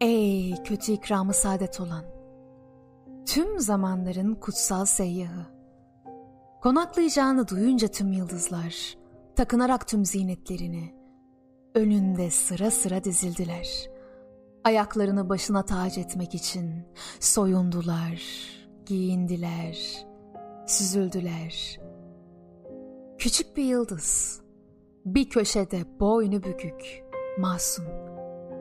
Ey kötü ikramı saadet olan! Tüm zamanların kutsal seyyahı! Konaklayacağını duyunca tüm yıldızlar, takınarak tüm zinetlerini, önünde sıra sıra dizildiler. Ayaklarını başına tac etmek için soyundular, giyindiler, süzüldüler. Küçük bir yıldız, bir köşede boynu bükük, masum.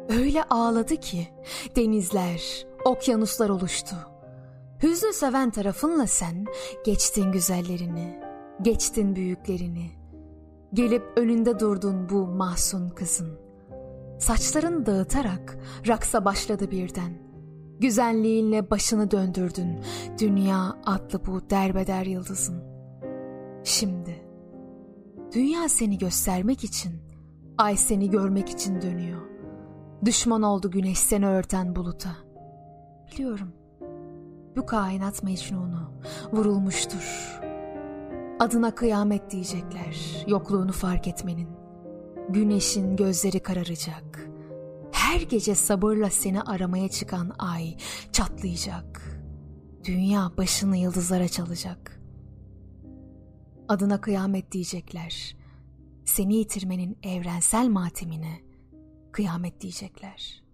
Öyle ağladı ki denizler, okyanuslar oluştu. Hüznü seven tarafınla sen geçtin güzellerini, geçtin büyüklerini. Gelip önünde durdun bu mahzun kızın. Saçlarını dağıtarak raksa başladı birden. Güzelliğinle başını döndürdün dünya adlı bu derbeder yıldızın. Şimdi dünya seni göstermek için, ay seni görmek için dönüyor. Düşman oldu güneş seni örten buluta. Biliyorum bu kainat mecnunu vurulmuştur. Adına kıyamet diyecekler yokluğunu fark etmenin. Güneşin gözleri kararacak. Her gece sabırla seni aramaya çıkan ay çatlayacak. Dünya başını yıldızlara çalacak. Adına kıyamet diyecekler. Seni yitirmenin evrensel matemine kıyamet diyecekler.''